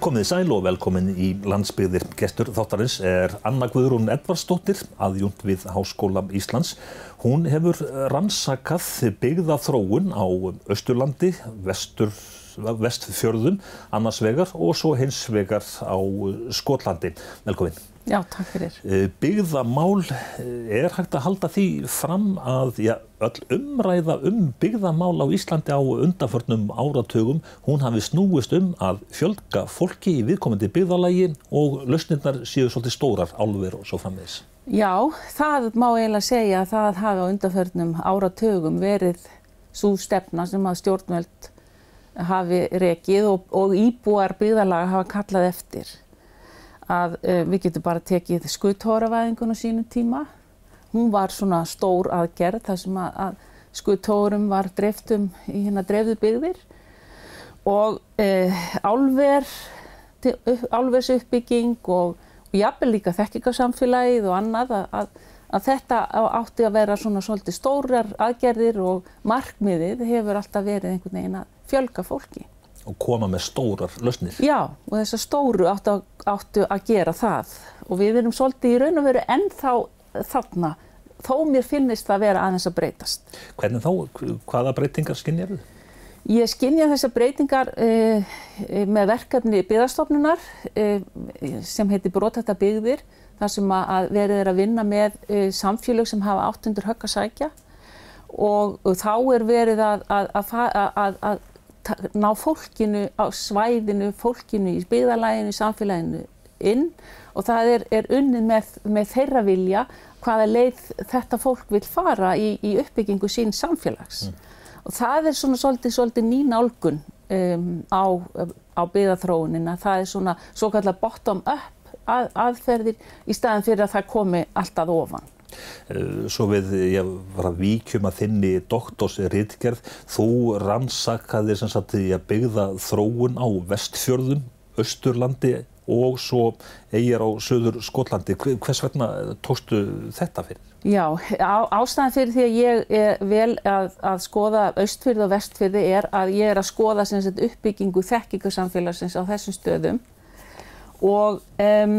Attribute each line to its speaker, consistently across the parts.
Speaker 1: Komið sæl og velkomin í landsbyggðir. Gestur þáttarins er Anna Guðrún Edvarsdóttir, aðjúnt við Háskóla Íslands. Hún hefur rannsakað byggða þróun á Östurlandi, vestur, vestfjörðum, annars vegar og svo hins vegar á Skotlandi. Velkomin.
Speaker 2: Já, takk fyrir.
Speaker 1: Byggðamál, er hægt að halda því fram að já, öll umræða um byggðamál á Íslandi á undanförnum áratugum, hún hafi snúist um að fjölga fólki í viðkomandi byggðalagi og lausnirnar séu svolítið stórar álver og svo framvegis.
Speaker 2: Já, það má eiginlega segja að það hafi á undanförnum áratugum verið svo stefna sem að stjórnvöld hafi rekið og, og íbúar byggðalaga hafa kallað eftir að uh, við getum bara tekið skuttóravæðingun á sínum tíma. Hún var svona stór aðgerð þar sem að, að skuttórum var dreiftum í hérna dreifðu byggðir og uh, álver, álvers uppbygging og, og jafnvel líka þekkingarsamfélagið og annað að, að, að þetta átti að vera svona svolítið stórar aðgerðir og markmiðið hefur alltaf verið einhvern veginn að fjölga fólki
Speaker 1: og koma með stórar lausnir.
Speaker 2: Já, og þessar stóru áttu, áttu að gera það og við erum svolítið í raun og veru ennþá þarna, þó mér finnist það að vera aðeins að breytast.
Speaker 1: Hvernig þá, hvaða breytingar skinnjar þið?
Speaker 2: Ég skinnja þessar breytingar uh, með verkefni byggðarstofnunar uh, sem heitir Brótætta byggðir, þar sem að verið er að vinna með uh, samfélög sem hafa áttundur högg að sækja og, og þá er verið að, að, að, að ná fólkinu á svæðinu, fólkinu í byggðalæginu, samfélaginu inn og það er, er unnið með, með þeirra vilja hvaða leið þetta fólk vil fara í, í uppbyggingu sín samfélags. Mm. Og það er svona svolítið, svolítið ný nálgun um, á, á byggðaþróunina. Það er svona svo kallar bottom up að, aðferðir í staðan fyrir að það komi alltaf ofan.
Speaker 1: Eh, svo við, ég var að víkjum að þinni doktorsritgerð, þú rannsakaðir sem sagt því að byggða þróun á vestfjörðum, Östurlandi og svo eigir á söður Skotlandi. Hvers vegna tókstu þetta fyrir?
Speaker 2: Já, á, ástæðan fyrir því að ég er vel að, að skoða Östfjörð og Vestfjörði er að ég er að skoða sagt, uppbyggingu þekkingarsamfélagsins á þessum stöðum og um,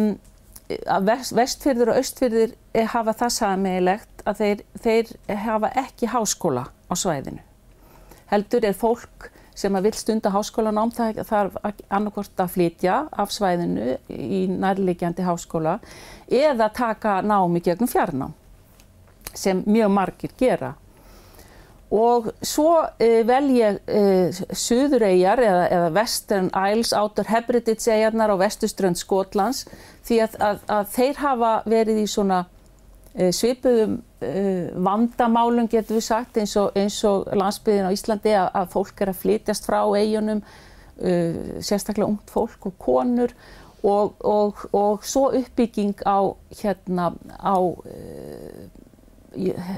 Speaker 2: að vest, vestfyrðir og austfyrðir hafa það sammeilegt að þeir, þeir hafa ekki háskóla á svæðinu. Heldur er fólk sem að vil stunda háskólanám það þarf annarkort að flytja af svæðinu í nærlegjandi háskóla eða taka námi gegnum fjarnám sem mjög margir gera. Og svo uh, vel ég uh, Suðureyjar eða, eða Western Isles, Outer Hebrides eigarnar á vestuströnd Skotlands því að, að, að þeir hafa verið í svona uh, svipuðum vandamálum getur við sagt eins og, eins og landsbyðin á Íslandi að, að fólk er að flytjast frá eigunum, sérstaklega ungt fólk og konur. Og, og, og svo uppbygging á hérna á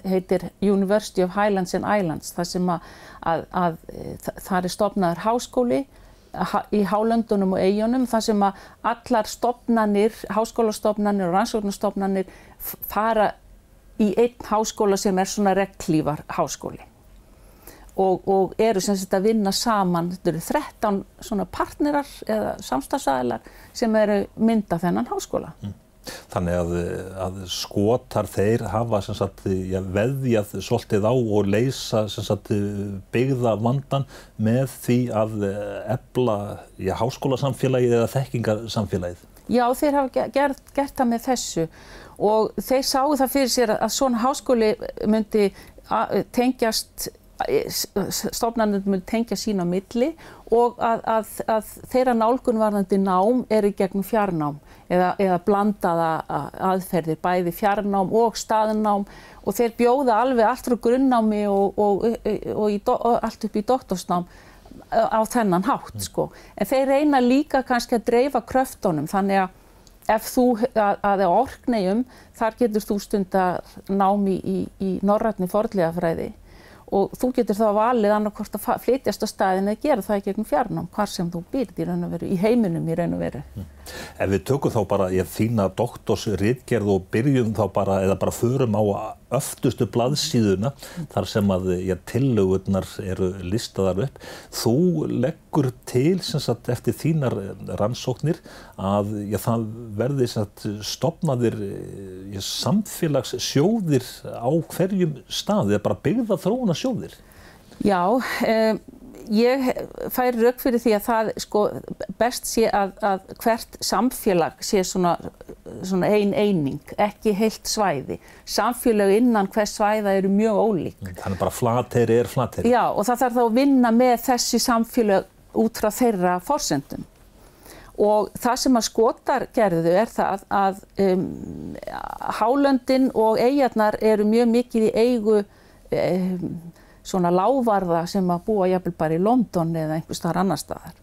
Speaker 2: heitir University of Highlands and Islands þar sem að, að, að það er stopnaður háskóli í Hálöndunum og Eyjónum þar sem að allar stopnanir, háskólastofnanir og rannsóknastofnanir fara í einn háskóla sem er svona reglívar háskóli og, og eru sem sagt að vinna saman, þetta eru 13 svona partnerar eða samstagsæðilar sem eru mynda þennan háskóla. Mm.
Speaker 1: Þannig að, að skotar þeir hafa sagt, ja, veðjað svolítið á og leysa sagt, byggða vandan með því að ebla ja, háskólasamfélagið eða þekkingarsamfélagið.
Speaker 2: Já, þeir hafa gert, gert það með þessu og þeir sáu það fyrir sér að svona háskóli myndi tengjast stofnarnir mun tengja sín á milli og að, að, að þeirra nálgunvarðandi nám er í gegnum fjarnám eða, eða blandaða aðferðir, bæði fjarnám og staðnám og þeir bjóða alveg allt frá grunnnámi og, og, og, do, og allt upp í doktorsnám á þennan hátt mm. sko. En þeir reyna líka kannski að dreifa kröftunum þannig að ef þú, að er orknegjum, þar getur þú stundar námi í, í norrætni fordlegafræði og þú getur þá valið annarkort að flytjast á staðin eða gera það í gegnum fjarnám, hvar sem þú býrð í raun og veru, í heiminum í raun og veru. Mm.
Speaker 1: Ef við tökum þá bara ég þína doktorsritgerð og byrjum þá bara eða bara förum á öftustu blaðsíðuna þar sem að ég tillögurnar eru listaðar upp. Þú leggur til sagt, eftir þínar rannsóknir að já, það verði sagt, stopnaðir já, samfélagssjóðir á hverjum stað eða bara byggða þróuna sjóðir.
Speaker 2: Já, um, ég fær rauk fyrir því að það sko, best sé að, að hvert samfélag sé svona, svona ein eining, ekki heilt svæði. Samfélag innan hvers svæða eru mjög ólík.
Speaker 1: Mm, þannig bara flateri er flateri.
Speaker 2: Já og það þarf þá að vinna með þessi samfélag út frá þeirra fórsendum. Og það sem að skotar gerðu er það að um, Hálöndin og eigarnar eru mjög mikið í eigu um, svona lávarða sem að búa jafnvel bara í London eða einhver starf annar staðar.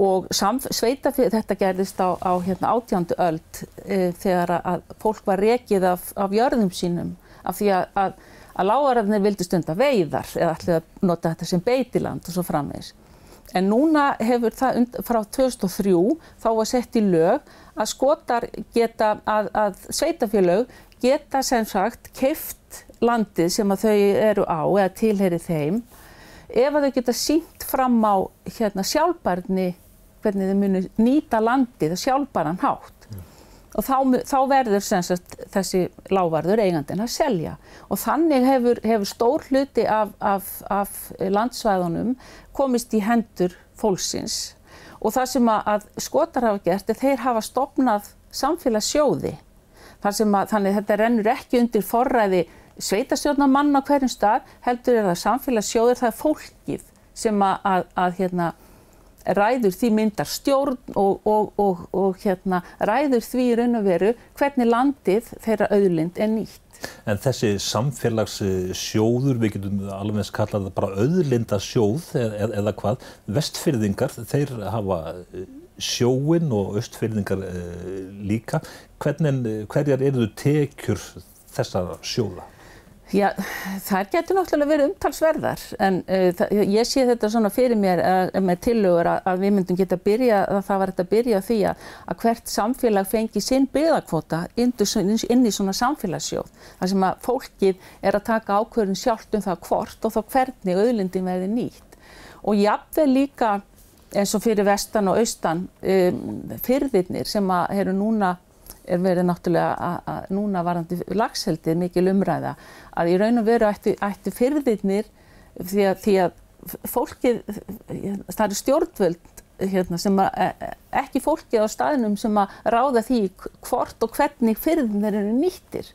Speaker 2: Og sveitafélag, þetta gerðist á, á hérna, átjándu öld e, þegar að fólk var rekið af, af jörðum sínum af því að, að, að lávarðarnir vildi stunda veiðar eða ætlaði að nota þetta sem beitiland og svo framvegis. En núna hefur það frá 2003 þá var sett í lög að skotar geta, að, að sveitafélag geta sem sagt keift landið sem að þau eru á eða tilheri þeim. Ef að þau geta sínt fram á hérna, sjálfbarni hvernig þau munu nýta landið og sjálfbaran hátt. Mm. og þá, þá verður sagt, þessi lávarður eigandin að selja. Og þannig hefur, hefur stór hluti af, af, af landsvæðunum komist í hendur fólksins. Og það sem að, að skotar hafa gert er þeir hafa stopnað samfélagssjóði þannig að þetta rennur ekki undir forræði sveitastjórnamann á hverjum stað heldur er það samfélagssjóður, það er fólkið sem að, að, að hérna, ræður því myndar stjórn og, og, og, og hérna, ræður því í raun og veru hvernig landið þeirra auðlind er nýtt.
Speaker 1: En þessi samfélagssjóður, við getum alveg eins kallað bara auðlindasjóð eða, eða hvað, vestfyrðingar, þeir hafa sjóin og östfyrðingar uh, líka. Hvernig, hverjar eru þau tekjur þessar sjóða?
Speaker 2: Já, það getur náttúrulega verið umtalsverðar en uh, ég sé þetta svona fyrir mér uh, með tillögur að, að við myndum geta byrja, að það var þetta að byrja því að, að hvert samfélag fengi sinn byggðarkvota inn, inn í svona samfélagssjóð. Það sem að fólkið er að taka ákverðin sjálft um það hvort og þá hvernig auðlindin verði nýtt. Og jáfnveg líka eins og fyrir vestan og austan um, fyrðirnir sem að eru núna er verið náttúrulega að núna varandi lagseldið mikil umræða að í raun og veru ætti, ætti fyrðirnir því að, því að fólkið, það eru stjórnvöld hérna, sem að, e, e, ekki fólkið á staðinum sem að ráða því hvort og hvernig fyrðirnir eru nýttir.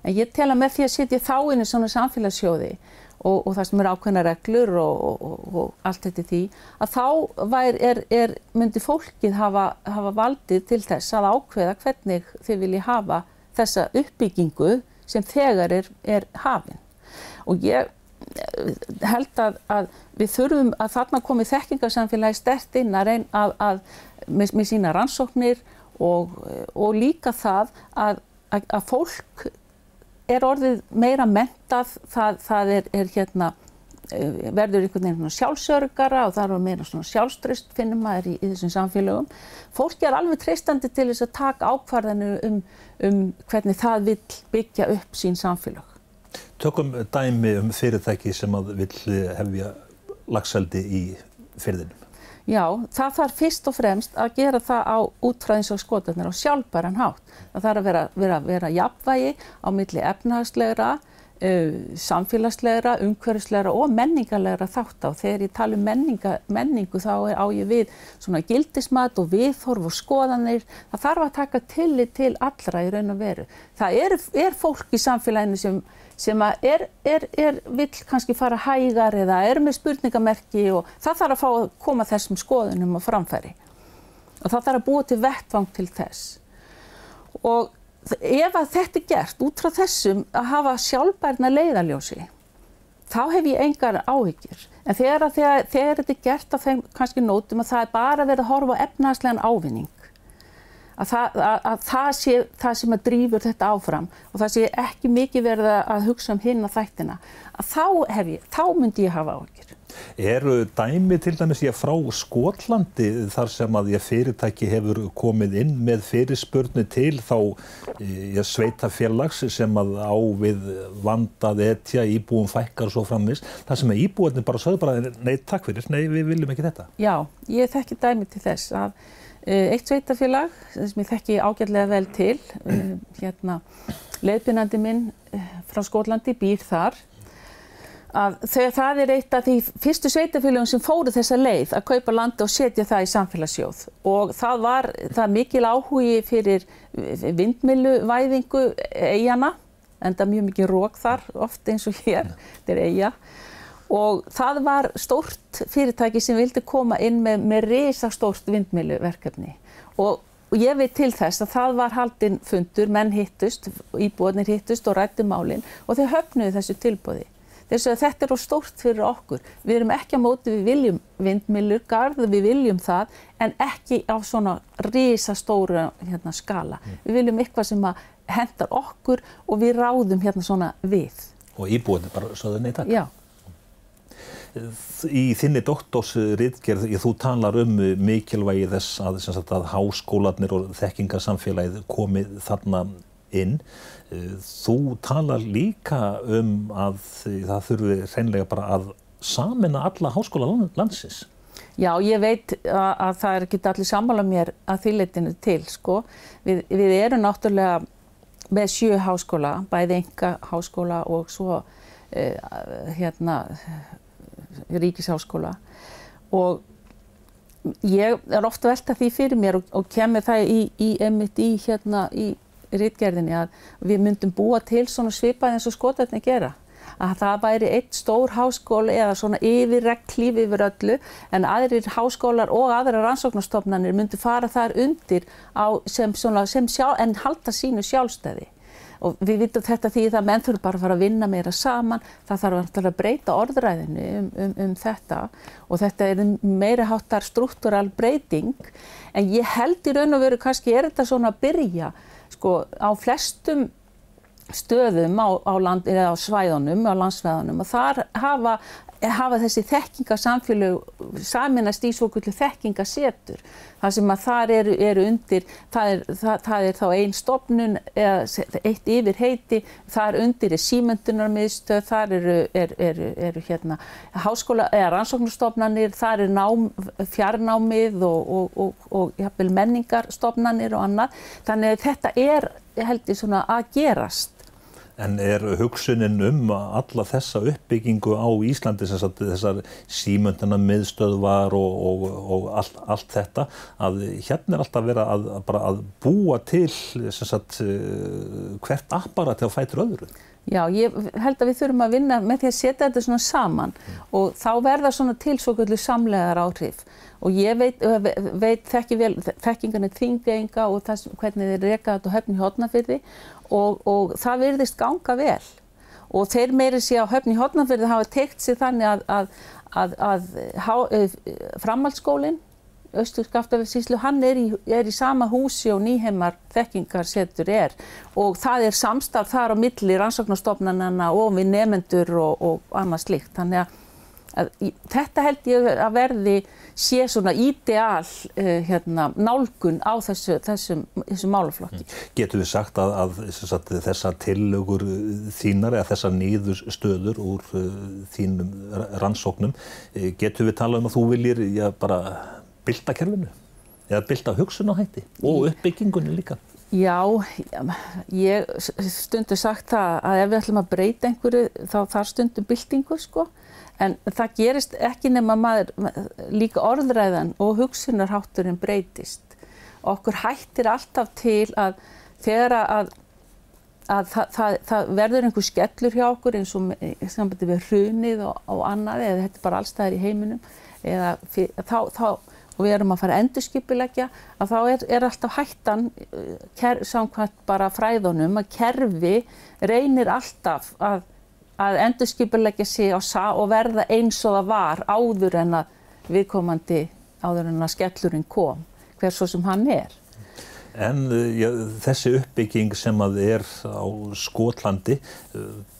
Speaker 2: En ég tel að með því að setja þá inn í svona samfélagssjóði og, og það sem er ákveðna reglur og, og, allt þetta því að þá væri, er, er, myndi fólkið hafa, hafa valdið til þess að ákveða hvernig þið vilji hafa þessa uppbyggingu sem þegar er, er hafinn. Og ég eh, held að, að við þurfum að þarna komið þekkingarsamfélagi stert inn að reyna að, að með, með sína rannsóknir og, og líka það að, að fólk er orðið meira mentað, það, það er, er hérna, eh, verður einhvern veginn sjálfsörgara og það er meira sjálfströst finnum maður í, í þessum samfélögum. Fólki er alveg treystandi til þess að taka ákvarðinu um, um hvernig það vil byggja upp sín samfélag.
Speaker 1: Tökum dæmi um fyrirtæki sem að vil hefja lagseldi í fyrðinum.
Speaker 2: Já, það þarf fyrst og fremst að gera það á útfræðins og skotarnir á sjálfbæran hátt. Það þarf að vera, vera, vera jafnvægi á milli efnahagslegra, uh, samfélagslegra, umhverfislegra og menningarlegra þátt á. Þegar ég tala um menninga, menningu þá er á ég við svona gildismat og viðhorf og skoðanir. Það þarf að taka tillit til allra í raun og veru. Það er, er fólk í samfélaginu sem sem er, er, er, vill kannski fara hægar eða er með spurningamerki og það þarf að fá að koma þessum skoðunum á framfæri. Og það þarf að búa til vettvang til þess. Og ef að þetta er gert út frá þessum að hafa sjálfbærna leiðaljósi, þá hef ég engar áhyggjur. En þegar, þegar, þegar þetta er gert af þeim kannski nótum að það er bara verið að horfa á efnaðslegan ávinning að það, að, að það sé það sem að drýfur þetta áfram og það sé ekki mikið verið að hugsa um hinn að þættina að þá, ég, þá myndi ég hafa áhyggjur.
Speaker 1: Eru dæmi til dæmis ég frá Skotlandi þar sem að ég fyrirtæki hefur komið inn með fyrirspurnu til þá ég e, sveita félags sem að á við vandað etja íbúum fækkar og svo framvis þar sem að íbúinni bara sögðu bara nei takk fyrir, nei við viljum ekki þetta.
Speaker 2: Já, ég þekki dæmi til þess að eitt sveitafélag sem ég þekki ágætlega vel til, e, hérna leiðbyrnandi minn frá Skotlandi býr þar. Að það er eitt af því fyrstu sveitafélagum sem fóru þessa leið að kaupa landi og setja það í samfélagsjóð og það var það mikil áhugi fyrir vindmiluvæðingu eigana en það er mjög mikið rók þar oft eins og hér, þetta er eiga og það var stórt fyrirtæki sem vildi koma inn með, með risastórt vindmiluverkefni og Og ég veit til þess að það var haldinn fundur, menn hittust, íbúinir hittust og rætti málinn og þeir höfnuði þessu tilbúði. Þess að þetta er stórt fyrir okkur. Við erum ekki á móti, við viljum vindmilur, garð, við viljum það, en ekki á svona risastóru hérna, skala. Mm. Við viljum eitthvað sem hendar okkur og við ráðum hérna svona við.
Speaker 1: Og íbúinir bara sögðu neytak?
Speaker 2: Já.
Speaker 1: Í þinni doktorsriðgerð, þú talar um mikilvægi þess að, að háskólanir og þekkingarsamfélagið komið þarna inn. Þú talar líka um að það þurfi hreinlega bara að samina alla háskóla landsins.
Speaker 2: Já, ég veit að, að það er ekki allir sammála mér að þýrleitinu til, sko. Við, við erum náttúrulega með sjö háskóla, bæði enga háskóla og svo eh, hérna ríkisháskóla. Og ég er ofta velta því fyrir mér og, og kemur það í, í, í, hérna, í rítgerðinni að við myndum búa til svona svipað eins og skotarnir gera. Að það væri eitt stór háskóli eða svona yfirreglíf yfir öllu en aðrir háskólar og aðra rannsóknarstofnanir myndu fara þar undir sem, svona, sem sjálf, en halda sínu sjálfstæði og við vitum þetta því að menn þurfa bara að fara að vinna meira saman, það þarf að breyta orðræðinu um, um, um þetta. Og þetta er meira háttar struktúral breyting. En ég held í raun og veru kannski er þetta svona að byrja sko á flestum stöðum á, á, land, á svæðunum, á landsvæðunum. Og þar hafa, hafa þessi þekkingasamfélög saminast í svokvöldu þekkingasetur. Það sem að þar eru, eru undir, það er, það, það er þá einn stopnun eða eitt yfir heiti, þar undir er símyndunarmiðstöð, þar eru, eru, eru hérna háskóla eða rannsóknarstofnanir, þar er nám, fjarnámið og, og, og, og jafnvel menningarstofnanir og annað. Þannig að þetta er, held ég, svona að gerast.
Speaker 1: En er hugsunin um alla þessa uppbyggingu á Íslandi, sagt, þessar símöndina miðstöðvar og, og, og allt, allt þetta, að hérna er alltaf verið að, að, að búa til sagt, eh, hvert apparat að fæta öðru?
Speaker 2: Já, ég held að við þurfum að vinna með því að setja þetta svona saman mm. og þá verða svona til svo kvöldu samlegar áhrif og ég veit, veit þekki vel, þekkingan er þingeinga og það, hvernig þeir reka þetta og höfni hodnafyrði og, og það virðist ganga vel og þeir meiri sé á höfni hodnafyrði hafa teikt sér þannig að, að, að, að framhaldsskólinn Östur Skaftafellsíslu, hann er í, er í sama húsi og nýheimar þekkingarsetur er og það er samstarf þar á milli rannsóknarstofnanana og við nefendur og, og annað slikt. Þannig að, að þetta held ég að verði sé svona ídeal uh, hérna, nálgun á þessu, þessum, þessum málaflokki. Mm.
Speaker 1: Getur við sagt að, að, að þessar tillögur þínar eða þessar nýður stöður úr uh, þínum rannsóknum, getur við tala um að þú viljir já, bara bylta kerfinu eða bylta hugsunahætti og uppbyggingunni líka.
Speaker 2: Já, ég stundu sagt það að ef við ætlum að breyta einhverju þá þarf stundum byltingu sko en það gerist ekki nema maður líka orðræðan og hugsunarhátturinn breytist. Okkur hættir alltaf til að þegar að, að það, það, það verður einhver skellur hjá okkur eins og sambandi við hrunið og, og annað eða þetta er bara allstæðir í heiminum eða þá, þá og við erum að fara að endurskipilegja að þá er, er alltaf hættan ker, samkvæmt bara fræðunum að kerfi reynir alltaf að, að endurskipilegja sig og verða eins og það var áður en að viðkomandi áður en að skellurinn kom hvers svo sem hann er.
Speaker 1: En ja, þessi uppbygging sem að er á Skotlandi,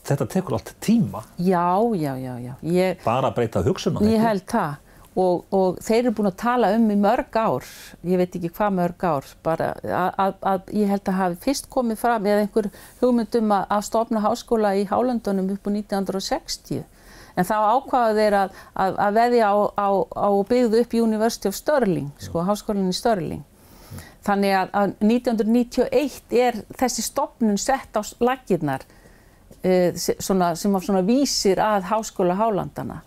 Speaker 1: þetta tekur allt tíma.
Speaker 2: Já, já, já, já. Ég,
Speaker 1: Bara að breyta hugsunum.
Speaker 2: ég held það. Og, og þeir eru búin að tala um í mörg ár, ég veit ekki hvað mörg ár, bara að, að, ég held að hafi fyrst komið fram eða einhver hugmyndum að, að stofna háskóla í Hálöndunum upp á 1960. En þá ákvaða þeir að, að, að veðja á, á, á byggðu upp University of Stirling, sko, háskólinni Stirling. Þannig að, að 1991 er þessi stopnun sett á uh, svona, sem vísir að háskóla Hálandana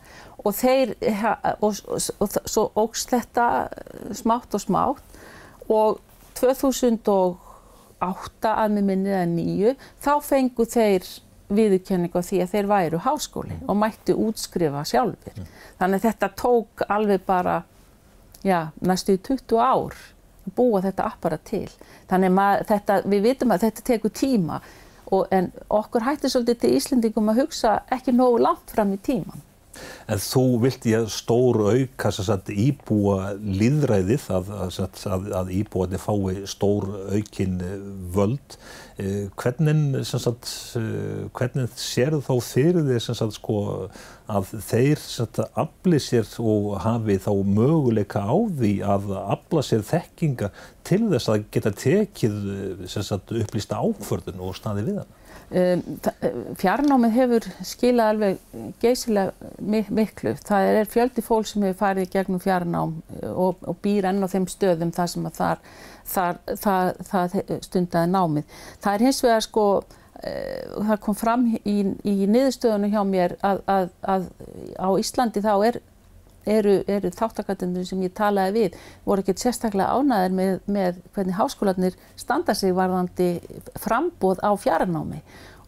Speaker 2: og þeir, og, og, svo ógst þetta smátt og smátt og 2008 að með minnið að nýju þá fengu þeir viðurkenningu á því að þeir væru háskóli og mættu útskrifa sjálfur. Þannig að þetta tók alveg bara, já, næstu 20 ár að búa þetta apparat til. Þannig að þetta, við vitum að þetta tekur tíma og, en okkur hættir svolítið til Íslendingum að hugsa ekki nógu langt fram í tíman.
Speaker 1: En þú vilt ég stór auka sagt, íbúa líðræðið að, að, að íbúaði fái stór aukin völd. Hvernig, sagt, hvernig sér þá fyrir sagt, sko, að þeir afli sér og hafi þá möguleika á því að afla sér þekkinga til þess að geta tekið upplýsta ákvörðun og staði við hann?
Speaker 2: Um, fjarnámið hefur skilað alveg geysilega miklu. Það er fjöldi fólk sem hefur farið gegnum fjarnám og, og býr enn á þeim stöðum þar sem þar, þar, það, það stundaði námið. Það er hins vegar sko, það kom fram í, í niðurstöðunum hjá mér að, að, að á Íslandi þá er eru, eru þáttakatendur sem ég talaði við voru ekkert sérstaklega ánæðir með, með hvernig háskólanir standa sig varðandi frambóð á fjarnámi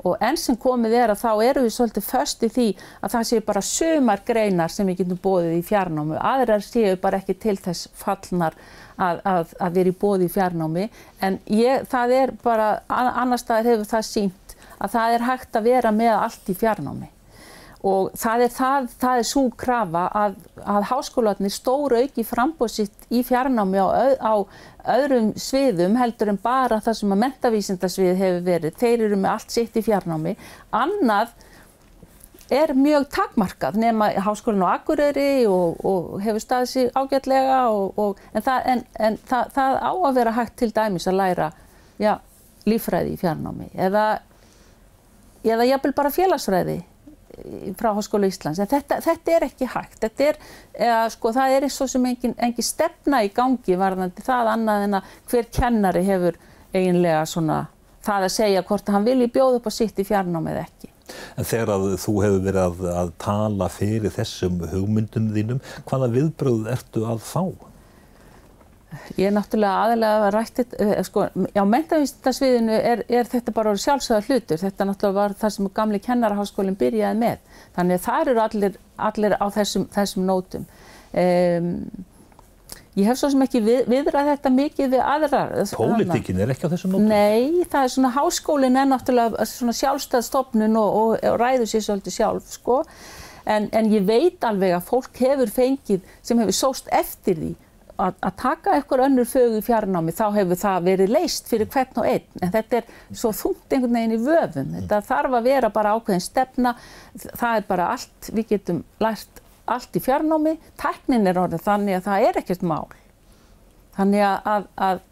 Speaker 2: og enn sem komið er að þá eru við svolítið först í því að það séu bara sumar greinar sem við getum bóðið í fjarnámi. Aðrar séu bara ekki til þess fallnar að, að, að vera í bóði í fjarnámi. En ég, það er bara annar staðar hefur það sínt að það er hægt að vera með allt í fjarnámi og það er, það, það er svo krafa að, að háskólarnir stóru auki frambóðsitt í fjarnámi á, á öðrum sviðum heldur en bara það sem að mentavísindasvið hefur verið. Þeir eru með allt sitt í fjarnámi. Annað er mjög takmarkað nema háskólinn á Akureyri og, og hefur staðið sér ágætlega og, en, það, en, en það, það á að vera hægt til dæmis að læra já, lífræði í fjarnámi eða, eða jafnvel bara félagsræði frá Háskóla Íslands, þetta, þetta er ekki hægt, þetta er, eða, sko, það er eins og sem engin, engin stefna í gangi varðandi það annað en að hver kennari hefur eiginlega svona það að segja hvort hann vilji bjóða upp á sitt í fjarnámið ekki.
Speaker 1: En þegar að þú hefur verið að, að tala fyrir þessum hugmyndum þínum, hvaða viðbröð ertu að fá?
Speaker 2: Ég er náttúrulega aðalega rættið, sko, á mentavísindasviðinu er, er þetta bara sjálfsögðar hlutur. Þetta náttúrulega var það sem gamli kennaraháskólinn byrjaði með. Þannig að það eru allir, allir á þessum, þessum nótum. Um, ég hef svo sem ekki við, viðrað þetta mikið við aðrar.
Speaker 1: Pólitíkin er ekki á þessum nótum?
Speaker 2: Nei, það er svona háskólinn er náttúrulega svona sjálfstæðstofnun og, og, og ræður sér svolítið sjálf, sko. En, en ég veit alveg að fólk hefur fengið sem hefur sóst eftir því að, að taka eitthvað önnur fögu í fjarnámi þá hefur það verið leist fyrir hvern og einn. En þetta er svo þungt einhvern veginn í vöfum. Þetta þarf að vera bara ákveðin stefna. Það er bara allt, við getum lært allt í fjarnámi. Tæknin er orðið þannig að það er ekkert mál. Þannig að, að, að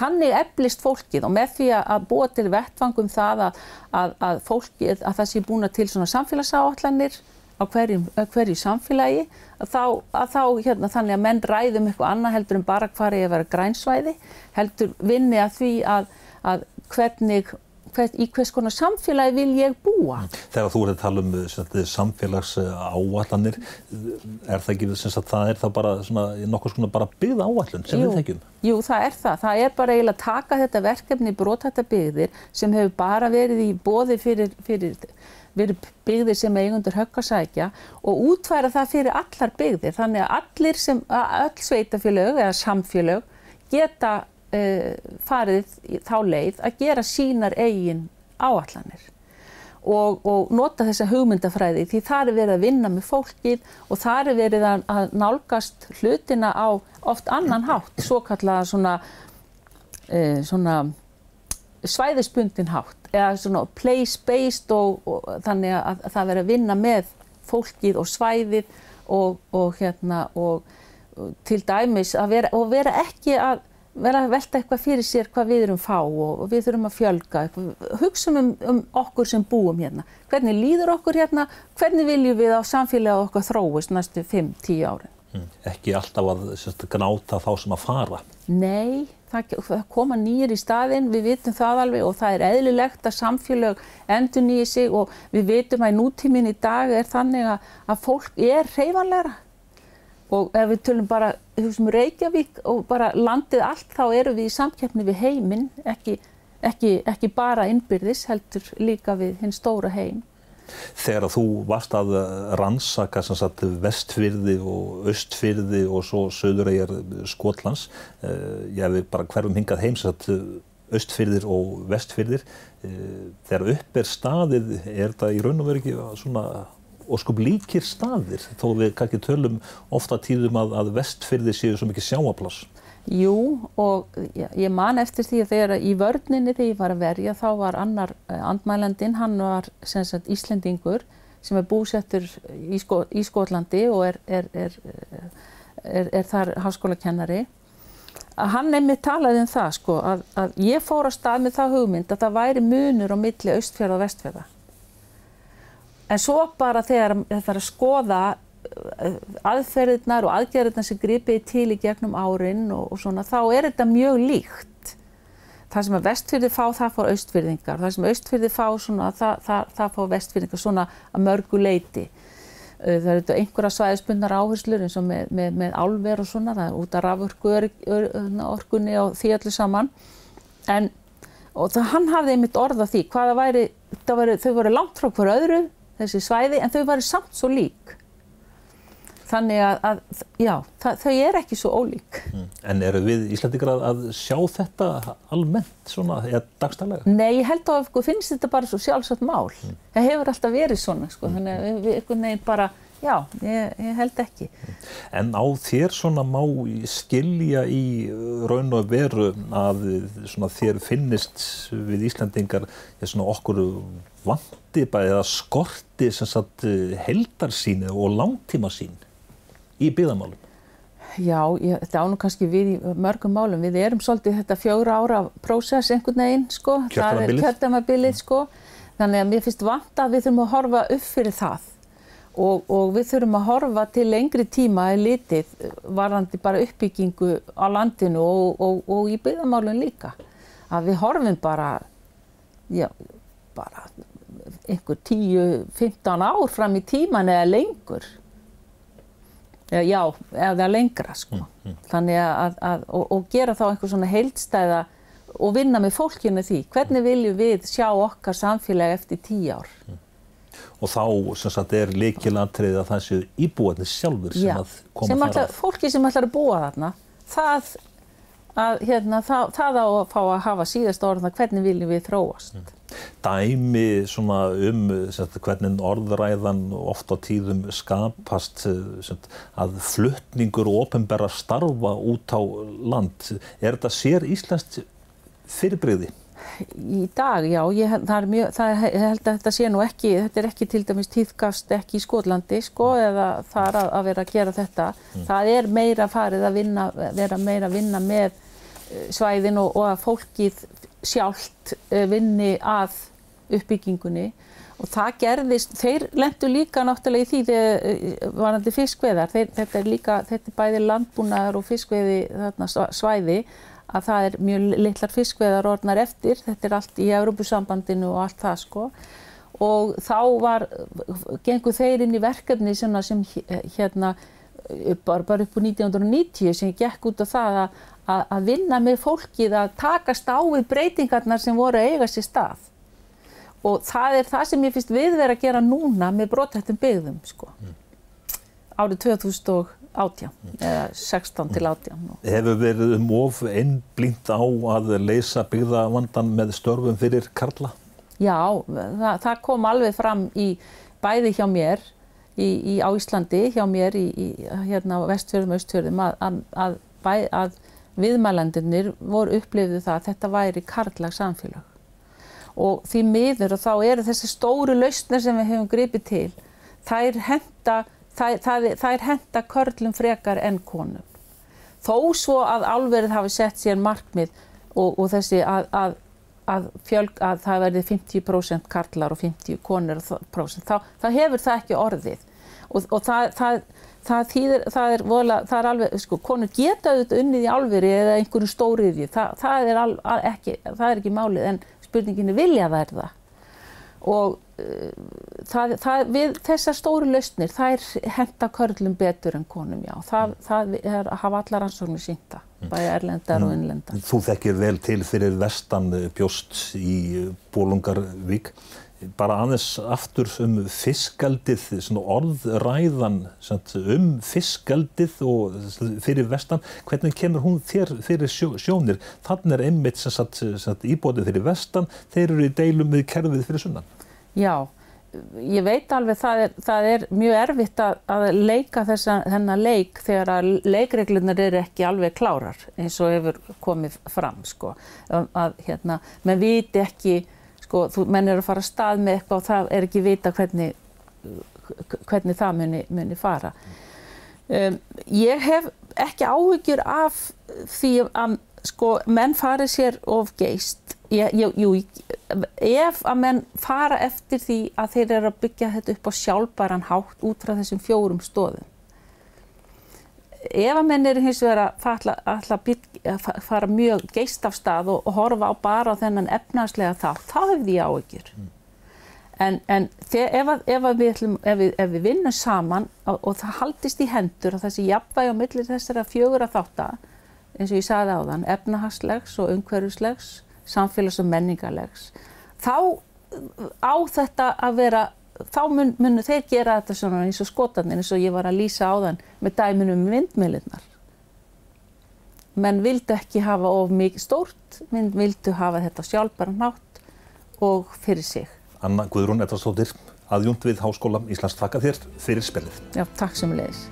Speaker 2: þannig eflist fólkið. Og með því að búa til vettvangum það að fólkið, að það sé búin til svona samfélagsáallanir á hverju, samfélagi að þá, að þá hérna, þannig að menn ræðum eitthvað annað heldur en bara hvað er að vera grænsvæði heldur vinni að því að, að hvernig Hvern, í hvers konar samfélagi vil ég búa.
Speaker 1: Þegar þú ert að tala um samfélags áallanir, er það ekki að það er það bara nokkuð svona bara byggð áallun sem
Speaker 2: jú,
Speaker 1: við þekkjum?
Speaker 2: Jú, það er það. Það er bara eiginlega að taka þetta verkefni brotætta byggðir sem hefur bara verið í bóði fyrir, fyrir verið byggðir sem eigundur höggasækja og útværa það fyrir allar byggðir. Þannig að allir sem, öll sveitafélög eða samfélög geta uh, farið þá leið að gera sínar eigin áallanir. Og, og nota þessa hugmyndafræði því það er verið að vinna með fólkið og það er verið að, að nálgast hlutina á oft annan hátt, svo kallaða svona e, svona svæðisbundin hátt eða svona place-based og, og þannig að, að það veri að vinna með fólkið og svæðið og, og hérna og, og til dæmis að vera, og vera ekki að vera að velta eitthvað fyrir sér hvað við erum fá og við þurfum að fjölga. Hugsa um, um okkur sem búum hérna. Hvernig líður okkur hérna? Hvernig viljum við á samfélagi okkar þróist næstu 5-10 árin?
Speaker 1: Mm. Ekki alltaf að sérst, gnáta þá sem að fara?
Speaker 2: Nei, það, koma nýjir í staðin við vitum það alveg og það er eðlilegt að samfélag endur nýja sig og við vitum að í nútímin í dag er þannig að, að fólk er reyfanlegra og ef við tölum bara um Reykjavík og bara landið allt þá eru við í samkeppni við heiminn ekki, ekki, ekki bara innbyrðis heldur líka við hinn stóra heim
Speaker 1: Þegar þú varst að rannsaka sagt, vestfyrði og östfyrði og svo söðurægjar Skotlands eh, ég hefði bara hverjum hingað heim sagt, östfyrðir og vestfyrðir eh, þegar upp er staðið er það í raun og veru ekki svona sko líkir staðir þó við kannski tölum ofta tíðum að, að vestfyrði séu svo mikið sjáapláss.
Speaker 2: Jú og ég man eftir því að þegar í vörninni þegar ég var að verja þá var annar eh, andmælandinn, hann var sagt, Íslendingur sem er búsettur í, Skó, í Skólandi og er, er, er, er þar háskólakennari. Hann nefnir talaði um það sko að, að ég fór að stað með það hugmynd að það væri munur á milli austfjörða og vestfjörða En svo bara þegar það er að skoða aðferðirnar og aðgerðirnar sem gripið til í gegnum árin og, og svona, þá er þetta mjög líkt. Það sem að vestfyrði fá, það fór austfyrðingar. Það sem austfyrði fá, svona, það, það, það fór vestfyrðingar svona að mörgu leiti. Það eru einhverja svæðisbundnar áherslur eins og með, með, með álver og svona, það er út af rafurkunni og því allir saman. En, það, hann hafði einmitt orða því, hvaða væri, væri, þau voru langt frá hver öðru, þessi svæði en þau varu samt svo lík. Þannig að, að já, það, þau er ekki svo ólík. Mm.
Speaker 1: En eru við Íslandikar að, að sjá þetta almennt svona, eða dagstælega?
Speaker 2: Nei, ég held að finnst þetta bara svo sjálfsagt mál. Mm. Það hefur alltaf verið svona, sko, mm. þannig að við, einhvern veginn bara, já, ég, ég held ekki. Mm.
Speaker 1: En á þér svona má skilja í raun og veru að svona, þér finnist við Íslandingar svona, okkur vandi bæðið að skorti heldarsínu og langtímasín í byggðamálum?
Speaker 2: Já, ég, þetta ánum kannski við í mörgum málum. Við erum svolítið þetta fjóra ára prósess einhvern veginn, sko. Það er kjördamabilið, sko. Þannig að mér finnst vant að við þurfum að horfa upp fyrir það og, og við þurfum að horfa til lengri tíma í litið varðandi bara uppbyggingu á landinu og, og, og í byggðamálun líka. Að við horfum bara, já, bara einhver 10-15 ár fram í tíman eða lengur já, eða lengra sko. mm, mm. þannig að, að og, og gera þá einhver svona heildstæða og vinna með fólkinu því hvernig viljum við sjá okkar samfélag eftir 10 ár mm.
Speaker 1: og þá sem sagt er líkilantrið að það séu íbúinni sjálfur sem
Speaker 2: já,
Speaker 1: að koma
Speaker 2: þar af fólki sem ætlar að búa þarna það, að, hérna, það, það á að fá að hafa síðast orðan hvernig viljum við þróast mm
Speaker 1: dæmi um sagt, hvernig orðræðan oft á tíðum skapast sagt, að fluttningur og ofenbæra starfa út á land. Er þetta sér Íslands fyrirbreyði?
Speaker 2: Í dag, já, ég, það er mjög, það er, held að þetta sé nú ekki, þetta er ekki til dæmis tíðkast ekki í Skotlandi, sko, eða það er að, að vera að gera þetta. Mm. Það er meira farið að vinna, vera meira að vinna með eh, svæðin og, og að fólkið sjálft eh, vinni að uppbyggingunni og það gerðist, þeir lendu líka náttúrulega í því þegar eh, varandi fiskveðar, þeir, þetta er líka, þetta er bæði landbúnaðar og fiskveði þarna svæði að það er mjög litlar fiskveðar orðnar eftir, þetta er allt í Európusambandinu og allt það sko og þá var, gengur þeir inn í verkefni sem hérna bara, bara upp á 1990 sem gekk út á það að að, vinna með fólkið að takast á við breytingarnar sem voru að eiga sér stað. Og það er það sem ég finnst viðverð að gera núna með brotthættum byggðum, sko. Mm. Árið 2018, mm. eða 16 til 18.
Speaker 1: Hefur verið um of einblínt á að leysa byggðavandan með störfum fyrir Karla?
Speaker 2: Já, það, það kom alveg fram í bæði hjá mér í, í, á Íslandi, hjá mér í, í hérna, vestfjörðum og austfjörðum að, að, að, að viðmælandinir voru upplifið það að þetta væri karlag samfélag og því miður og þá eru þessi stóru lausnir sem við hefum gripið til þær henda, þær, þær, þær henda körlum frekar enn konum. Þó svo að álverið hafi sett sér markmið og, og þessi að, að, að, fjölg, að það verði 50% karlar og 50 konur þá, þá hefur það ekki orðið. Og, og það, það, það, þýðir, það er, vola, er alveg, sko, konur geta auðvitað unnið í álverið eða einhverju stóriðju, það er, al, ekki, er ekki málið en spurninginu vilja verða og það, það, við þessar stóru lausnir þær henda körlum betur en konum já, það, það er, hafa allar ansóknir sínta, mm. bæði erlendar og mm. innlendar.
Speaker 1: Þú þekkir vel til fyrir vestan bjóst í Bólungarvík bara aðeins aftur um fiskaldið, orðræðan um fiskaldið og fyrir vestan, hvernig kemur hún þér fyrir sjó, sjónir? Þannig er einmitt íbótið fyrir vestan, þeir eru í deilum við kerfið fyrir sunnan.
Speaker 2: Já, ég veit alveg það er, það er mjög erfitt að, að leika þennan leik þegar að leikreglunar eru ekki alveg klárar eins og hefur komið fram sko, að hérna, menn viti ekki sko, þú menn eru að fara að stað með eitthvað og það er ekki vita hvernig, hvernig það muni, muni fara. Um, ég hef ekki áhyggjur af því að sko, menn fari sér of geist. Ég, ég, jú, ef að menn fara eftir því að þeir eru að byggja þetta upp á sjálfbæran hátt út frá þessum fjórum stóðum ef að menn eru hins vegar að, að, að fara mjög geist af stað og, og horfa á bara á þennan efnarslega þátt, þá hefði ég áhyggjur. Mm. En, en þegar, ef, að, ef, við ætlum, ef, við, ef við vinnum saman og, og það haldist í hendur og þessi jafnvægi á millir þessara fjögur að þátt að, eins og ég sagði á þann, efnahagslegs og umhverfislegs, samfélags og menningarlegs, þá á þetta að vera þá mun, munu þeir gera þetta svona eins og skotarnir eins og ég var að lýsa á þann með dæminum vindmiðlinnar. Menn vildu ekki hafa of mikið stórt, menn vildu hafa þetta sjálfbæra nátt og fyrir sig.
Speaker 1: Anna Guðrún Edvarsdóttir, aðjúnd við Háskóla Íslands, þakka þér fyrir spilið.
Speaker 2: Já, takk sem leiðis.